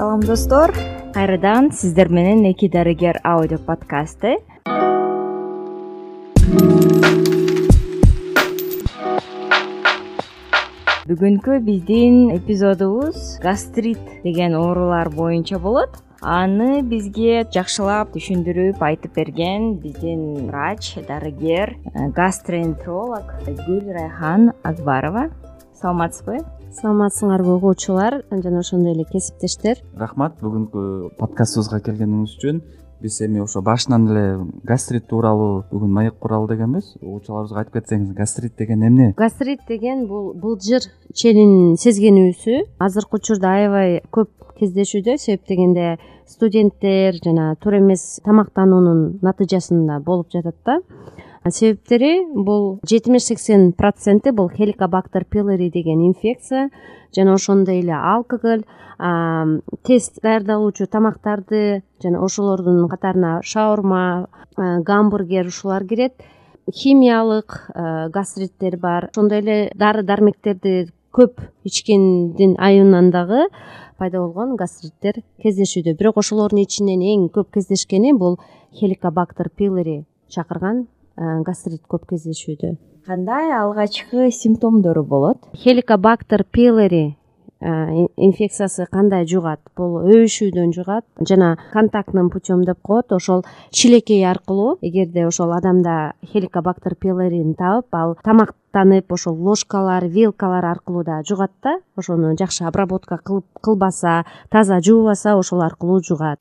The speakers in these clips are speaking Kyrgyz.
салам достор. Кайрадан сиздер менен эки дарыгер аудио подкасты. Бүгүнкү биздин эпизодубуз гастрит деген оорулар боюнча болот. Аны бизге жакшылап түшүндүрүп айтып берген биздин врач дарыгер э, гастроэнтеролог гүл райхан акбарова саламатсызбы? Саламатсыңарбы угуучулар жана ошондой эле кесиптештер. Рахмат. Бүгүнкү подкастыбызга келгениңиз үчүн биз эми ошо башынан эле гастрит тууралуу бүгүн маек куралы дегенбиз. Угуучуларыбызга айтып кетсеңиз гастрит деген эмне? Гастрит деген бул былжыр челин сезгенүүсү. Азыркы учурда аябай көп кездешүүдө себеп дегенде студенттер жана туура эмес тамактануунун натыйжасында болуп жатат да себептери бул жетимиш сексен проценти бул хеликобактер пилори деген инфекция жана ошондой эле алкоголь тез даярдалуучу тамактарды жана ошолордун катарына шаурма гамбургер ушулар кирет. Химиялык гастриттер бар. Ошондой эле дары дармектерди көп ичкендин айынан дагы пайда болгон гастриттер кездешүүдө. Бирок ошолордун ичинен эң көп кездешкени бул хеликобактер пилори чакырган гастрит көп кездешүүдө. Кандай алгачкы симптомдору болот? Хеликобактер пилори э, инфекциясы кандай жугат? Бул өбүшүүдөн жугат жана контактным путем деп коет ошол шилекей аркылуу эгерде ошол адамда хеликобактер пилорин табып ал тамактанып ошол ложкалар вилкалар аркылуу да жугат да ошону жакшы обработка кылбаса таза жуубаса ошол аркылуу жугат.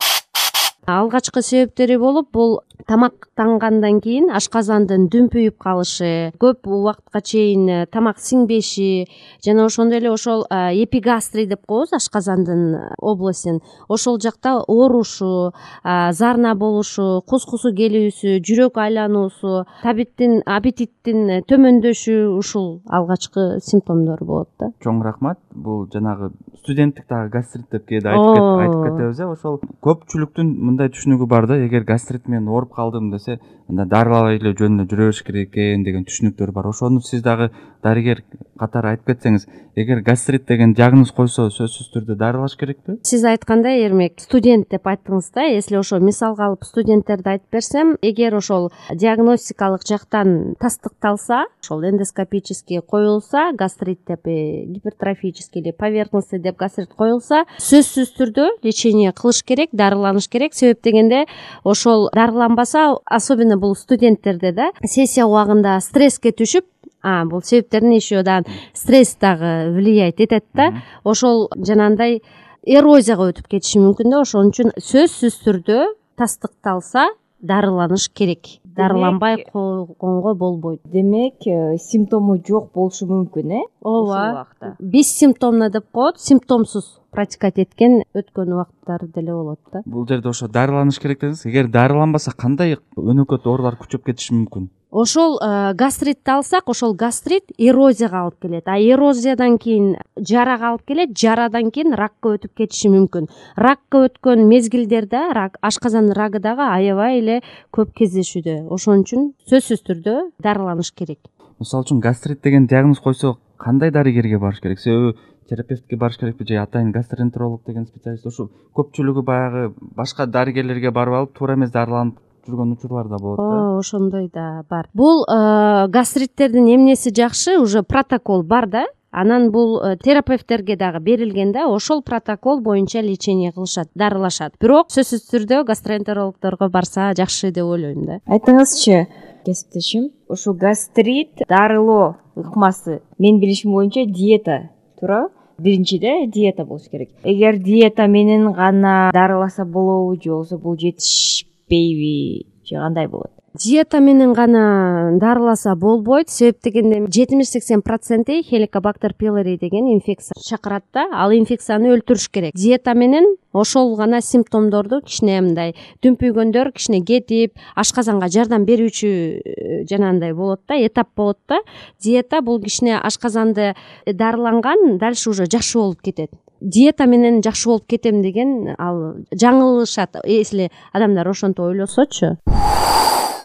Алгачкы себептери болуп бул тамактангандан кийин ашказандын дүмпүйүп калышы көп убакытка чейин э, тамак сиңбеши жана ошондой эле ошол э, эпигастрий деп коебуз ашказандын областин ошол жакта оорушу зарна болушу кус кусу келүүсү жүрөк айлануусу табиттин аппетиттин төмөндөшү ушул алгачкы симптомдор болот да. Чоң рахмат. Бул жанагы студенттик дагы гастрит деп кээде айтып кетебиз э ошол көпчүлүктүн мындай түшүнүгү бар да. Эгер гастрит менен ооруп калдым десе анда дарылабай эле жөн эле жүрө бериш керек экен деген түшүнүктөр бар. Ошону сиз дагы дарыгер катары айтып кетсеңиз эгер гастрит деген диагноз койсо сөзсүз түрдө дарылаш керекпи? Сиз айткандай эрмек студент деп айттыңыз да если ошо мисалга алып студенттерди айтып берсем эгер ошол диагностикалык жактан тастыкталса ошол эндоскопический коюлса гастрит деп э, гипертрофический или поверхностный деп гастрит коюлса сөзсүз түрдө лечение кылыш керек дарыланыш керек. Себеп дегенде ошол дарыланбаса особенно бул студенттерде да сессия убагында стресске түшүп бул себептерин еще да стресс дагы влиять этет да. Ошол жанагындай эрозияга өтүп кетиши мүмкүн да. Ошон үчүн сөзсүз түрдө тастыкталса дарыланыш керек. Дарыланбай койгонго болбойт. демек э, симптому жок болушу мүмкүн э? Ооба. Бессимптомно деп коет симптомсуз протекать эткен өткөн убакыттары деле болот да. Бул жерде ошо дарыланыш керек дедиңиз. Эгер дарыланбаса кандай өнөкөт оорулар күчөп кетиши мүмкүн? Ошол э, гастритти алсак ошол гастрит эрозияга алып келет. А эрозиядан кийин жарага алып келет жарадан кийин ракка өтүп кетиши мүмкүн. Ракка өткөн мезгилдерде рак ашказан рагы дагы аябай эле көп кездешүүдө. Ошон үчүн сөзсүз түрдө дарыланыш керек мисалы үчүн гастрит деген диагноз койсо кандай дарыгерге барыш керек? Себеби терапевтке барыш керекпи же атайын гастроэнтеролог деген специалист ушу көпчүлүгү баягы башка дарыгерлерге барып алып туура эмес дарыланып жүргөн учурлар да болот да? Ооба ошондой да бар. Бул э, гастриттердин эмнеси жакшы? Уже протокол бар да анан бул э, терапевттерге дагы берилген да ошол протокол боюнча лечение кылышат дарылашат. Бирок сөзсүз түрдө гастроэнтерологдорго барса жакшы деп ойлойм да. Айтыңызчы кесиптешим ушул гастрит дарылоо ыкмасы менин билишим боюнча диета туурабы биринчиде диета болуш керек. Эгер диета менен гана дарыласа болобу же болбосо бул жетишпейби же кандай болот диета менен гана дарыласа болбойт. Себеп дегенде жетимиш сексен проценти хеликобактер пилори деген инфекция чакырат да. Ал инфекцияны өлтүрүш керек. Диета менен ошол гана симптомдорду кичине мындай дүмпүйгөндөр кичине кетип ашказанга жардам берүүчү э, жанагындай болот да этап болот да. Диета бул кичине ашказанды дарыланган дальше уже жакшы болуп кетет. Диета менен жакшы болуп кетем деген ал жаңылышат если адамдар ошентип ойлосочу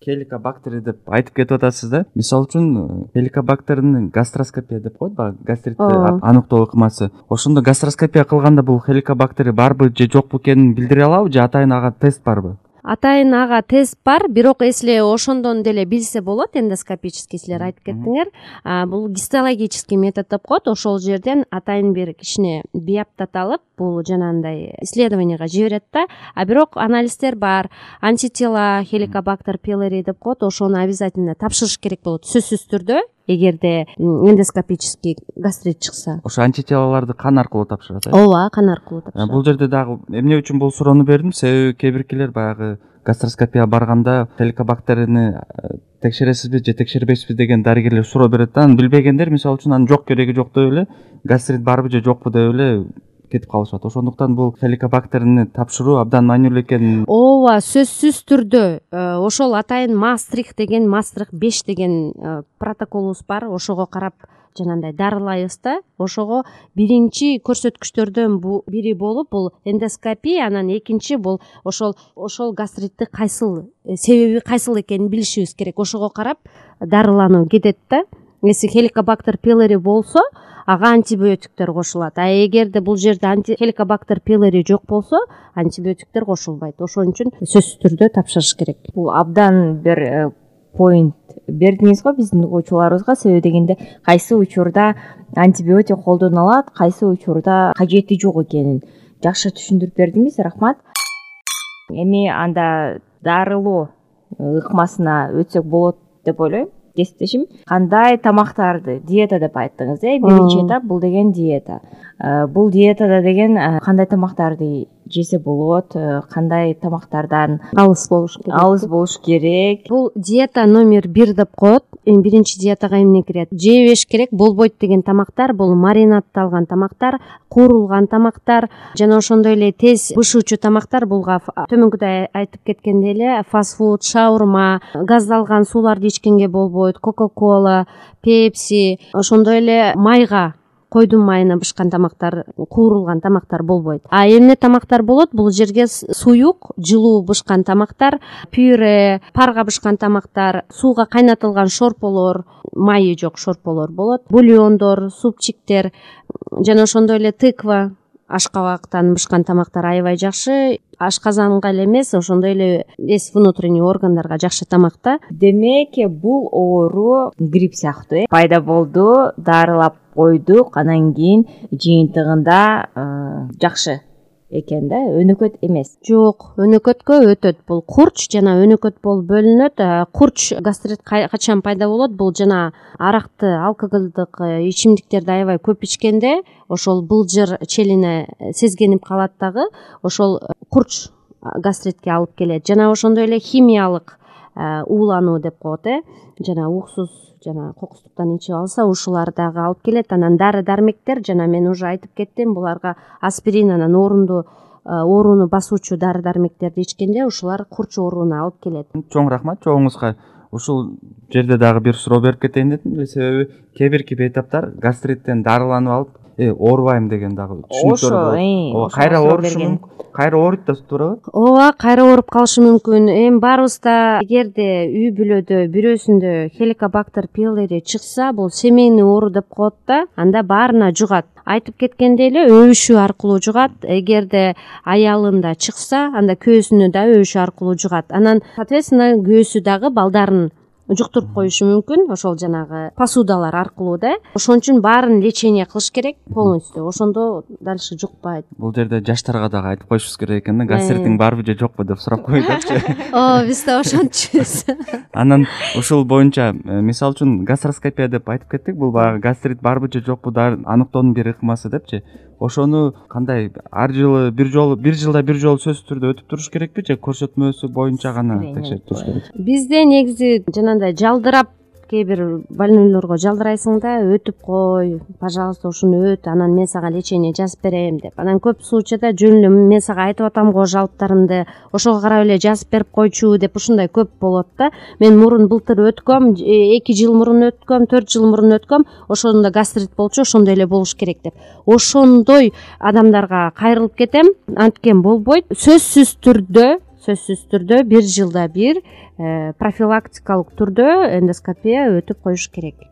хеликобактери деп айтып кетип атасыз да? Мисалы үчүн хеликобактердин гастроскопия деп коет баягы гастритти аныктоо ыкмасы. Ошондо гастроскопия кылганда бул хеликобактери барбы же жокпу экенин билдире алабы же атайын ага тест барбы атайын ага тест бар бирок если ошондон деле билсе болот. Эндоскопический силер айтып кеттиңер. Бул гистологический метод деп коет. Ошол жерден атайын бир кичине биаптат алып бул жанагындай исследованияга жиберет да. А бирок анализдер бар. Антитела хеликобактер пилори деп коет. Ошону обязательно тапшырыш керек болот. Сөзсүз түрдө эгерде эндоскопический гастрит чыкса. Ошо антителаларды кан аркылуу тапшырат э? Ооба кан аркылуу Э, тапшырат. бул жерде дагы эмне үчүн бул суроону бердим? Себеби кээ биркилер баягы гастроскопияга барганда хеликобактерини э, текшересизби же текшербейсизби деген дарыгерлер суроо берет да аны билбегендер мисалы үчүн анын жок кереги жок деп эле гастрит барбы же жокпу деп эле кетип калышат. Ошондуктан бул хеликобактерини тапшыруу абдан маанилүү экенин ооба сөзсүз түрдө э, ошол атайын мастрих деген мастрих беш деген э, протоколубуз бар. Ошого карап жанагындай дарылайбыз да. Ошого биринчи көрсөткүчтөрдөн бири болуп бул эндоскопия анан экинчи бул ошол ошол гастритти кайсыл э, себеби кайсыл экенин билишибиз керек. Ошого карап дарылануу кетет да. Если хеликобактер пилори болсо ага антибиотиктер кошулат. А эгерде бул жерде хеликобактер пилори жок болсо антибиотиктер кошулбайт. Ошон үчүн сөзсүз түрдө тапшырыш керек. Бул абдан бир поинт бердиңиз го биздин угуучуларыбызга себеби дегенде кайсы учурда антибиотик колдонулат кайсы учурда кажети жок экенин жакшы түшүндүрүп бердиңиз. Рахмат. Эми анда дарылоо ыкмасына өтсөк болот деп ойлойм кесиптешим кандай тамактарды диета деп айттыңыз э? Биринчи этап бул деген диета. Бул диетада деген кандай тамактарды жесе болот э, кандай тамактардан алыс болуш керек? Алыс болуш керек. Бул диета номер бир деп коет. Эми биринчи диетага эмне кирет? Жебеш керек болбойт деген тамактар бул маринадталган тамактар куурулган тамактар жана ошондой эле тез бышуучу тамактар бул төмөнкүдө айтып кеткендей эле фаст фуд шаурма газдалган сууларды ичкенге болбойт кока кола пепси ошондой эле майга койдун майына бышкан тамактар куурулган тамактар болбойт. А эмне тамактар болот? Бул жерге суюк жылуу бышкан тамактар пюре парга бышкан тамактар сууга кайнатылган шорполор майы жок шорполор болот бульондор супчиктер жана ошондой эле тыква ашкабактан бышкан тамактар аябай жакшы. Ашказанга эле эмес ошондой эле весь внутренний органдарга жакшы тамак да демек бул оору грипп сыяктуу э. Пайда болду дарылап койдук. Анан кийин жыйынтыгында жакшы экен да өнөкөт эмес. Жок өнөкөткө өтөт. Бул курч жана өнөкөт болуп бөлүнөт. Курч гастрит качан пайда болот? Бул жана аракты алкоголдук э, ичимдиктерди аябай көп ичкенде ошол былжыр челине сезгенип калат дагы ошол э, курч гастритке алып келет. Жана ошондой эле химиялык уулануу деп коет э. Жана ууксуз жана кокустуктан ичип алса ушулар дагы алып келет. Анан дары дармектер жана мен уже айтып кеттим буларга аспирин анан оорунду ооруну басуучу дары дармектерди ичкенде ушулар курч ооруна алып келет. Чоң рахмат жообуңузга ушул жерде дагы бир суроо берип кетейин дедим. Себеби кээ бирки бейтаптар гастриттен дарыланып алып э оорубайм деген дагы түшүнүктөр болот ооба кайра оорушу мүмкүн кайра ооруйт да туурабы ооба кайра ооруп калышы мүмкүн. Эми баарыбыз да эгерде үй бүлөдө бирөөсүндө хеликобактер пилори чыкса бул семейный оору деп коет да анда баарына жугат. Айтып кеткендей эле өбүшүү аркылуу жугат. Эгерде аялында чыкса анда күйөөсүнө да өбүшүү аркылуу жугат. Анан соответственно күйөөсү дагы балдарын жуктуруп коюшу мүмкүн. Ошол жанагы посудалар аркылуу да. Ошон үчүн баарын лечение кылыш керек полностью. Ошондо дальше жукпайт бул жерде жаштарга дагы айтып коюшубуз керек экен да. Гастритиң барбы же жокпу деп сурап койдукчу ооба биз да ошентчүбүз анан ушул боюнча э, мисалы үчүн гастроскопия деп айтып кеттик. Бул баягы гастрит барбы же жокпу аныктоонун бир ыкмасы депчи. Ошону кандай ар жылы бир жолу бир жылда бир жолу сөзсүз түрдө өтүп туруш керекпи же көрсөтмөсү боюнча гана текшерип туруш керек бизде негизи жанагындай жалдырап кээ бир больнойлорго жалдырайсың да өтүп кой пожалуйста ушуну өт анан мен сага лечение жазып берем деп. Анан көп случайда жөн эле мен сага айтып атам го жалптарымды ошого карап эле жазып берип койчу деп ушундай көп болот да. Мен мурун былтыр өткөм э, эки жыл мурун өткөм төрт жыл мурун өткөм ошондо гастрит болчу ошондой эле болуш керек деп. Ошондой адамдарга кайрылып кетем анткен болбойт. Сөзсүз түрдө сөзсүз түрдө бир жылда бир э, профилактикалык түрдө эндоскопия өтүп коюш керек.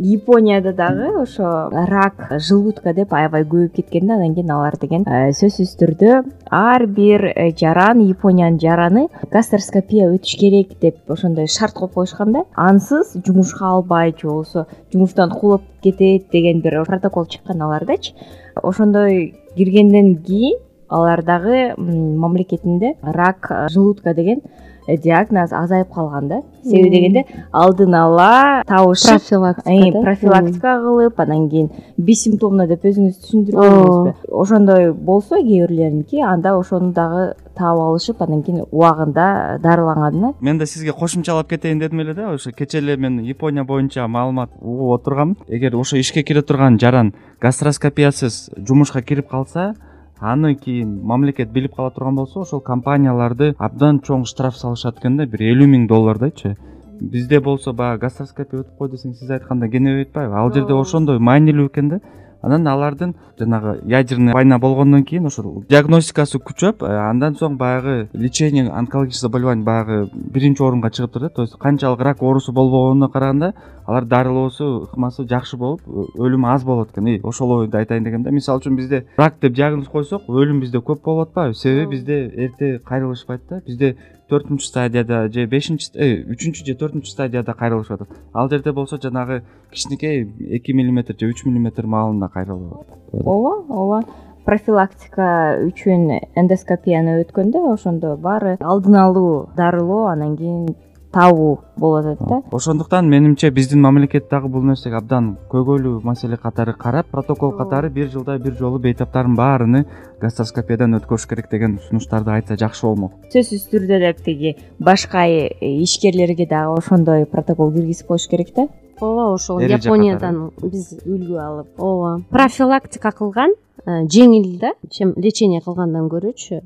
Японияда дагы ошо рак желудка деп аябай көбөйүп кеткен да анан кийин алар деген э, сөзсүз түрдө ар бир э, жаран япониянын жараны гастроскопия өтүш керек деп ошондой шарт коюп койушкан да. Ансыз жумушка албайт же болбосо жумуштан куулап кетет деген бир протокол чыккан алардачы. Ошондой киргенден кийин алар дагы мамлекетинде рак желудка деген Э, диагноз азайып калган да. Себеби дегенде алдын ала табышып профилактика профилактика кылып анан кийин бессимптомно деп өзүңүз түшүндүрбөдүңүзбү ошондой болсо кээ бирлериники анда ошону дагы таап алышып анан кийин убагында дарыланган да. Мен да сизге кошумчалап кетейин дедим эле да ошо кечээ эле мен япония боюнча маалымат угуп отурганмын эгер ошо ишке кире турган жаран гастроскопиясыз жумушка кирип калса аны кийин мамлекет билип кала турган болсо ошол компанияларды абдан чоң штраф салышат экен да бир элүү миң доллардайчы бизде болсо баягы гастроскопия өтүп койду десең сиз айткандай кенебей атпайбы ал жерде ошондой маанилүү экен да анан алардын жанагы ядерный война болгондон кийин ошол диагностикасы күчөп э, андан соң баягы лечение онкологический заболевание баягы биринчи орунга чыгып турат да. То есть канчалык рак оорусу болбогонуна караганда алар дарылоосу ыкмасы жакшы болуп өлүмү аз болот экен и ошол ойду айтайын дегем да мисалы үчүн бизде рак деп диагноз койсок өлүм бизде көп болуп атпайбы. Себеби бизде эрте кайрылышпайт да. Бизде төртүнчү стадияда же бешинчи э, үчүнчү же төртүнчү стадияда кайрылышып атат ал жерде болсо жанагы кичинекей эки миллиметр же үч миллиметр маалында кайрылып атат ооба ооба. Профилактика үчүн эндоскопияны өткөндө ошондо баары алдын алуу дарылоо анан кийин табуу болуп атат да. Ошондуктан менимче биздин мамлекет дагы бул нерсеге абдан көйгөйлүү маселе катары карап протокол катары бир жылда бир жолу бейтаптардын баарыны гастроскопиядан өткөрүш керек деген сунуштарды айтса жакшы болмок. Сөзсүз түрдө деп тиги башка ишкерлерге дагы ошондой протокол киргизип коюш керек да. Ооба ошол япониядан биз үлгү алып. Ооба. Профилактика кылган э, жеңил да чем лечение кылгандан көрүүчү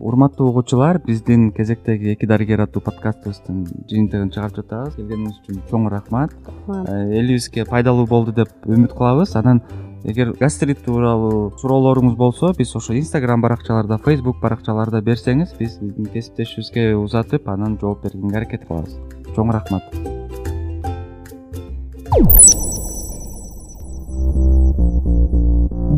урматтуу угуучулар биздин кезектеги эки дарыгер аттуу подкастыбыздын жыйынтыгын чыгарып жатабыз. Келгениңиз үчүн чоң рахмат. Э, элибизге пайдалуу болду деп үмүт кылабыз. Анан эгер гастрит тууралуу суроолоруңуз болсо биз ошо инстаграм баракчаларда фейсбук баракчаларда берсеңиз биз биздин кесиптешибизге узатып анан жооп бергенге аракет кылабыз. Чоң рахмат.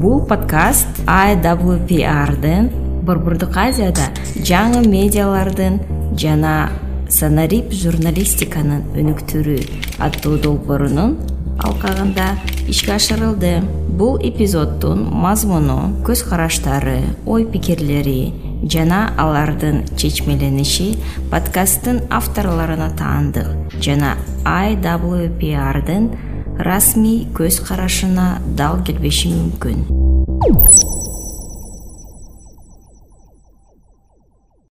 Бул подкаст iwprдын борбордук азияда жаңы медиалардын жана санарип журналистиканын өнүктүрүү аттуу долбоорунун алкагында ишке ашырылды. Бул эпизоддун мазмуну көз караштары ой пикирлери жана алардын чечмелениши подкасттын авторлоруна таандык жана iwprдын расмий көз карашына дал келбеши мүмкүн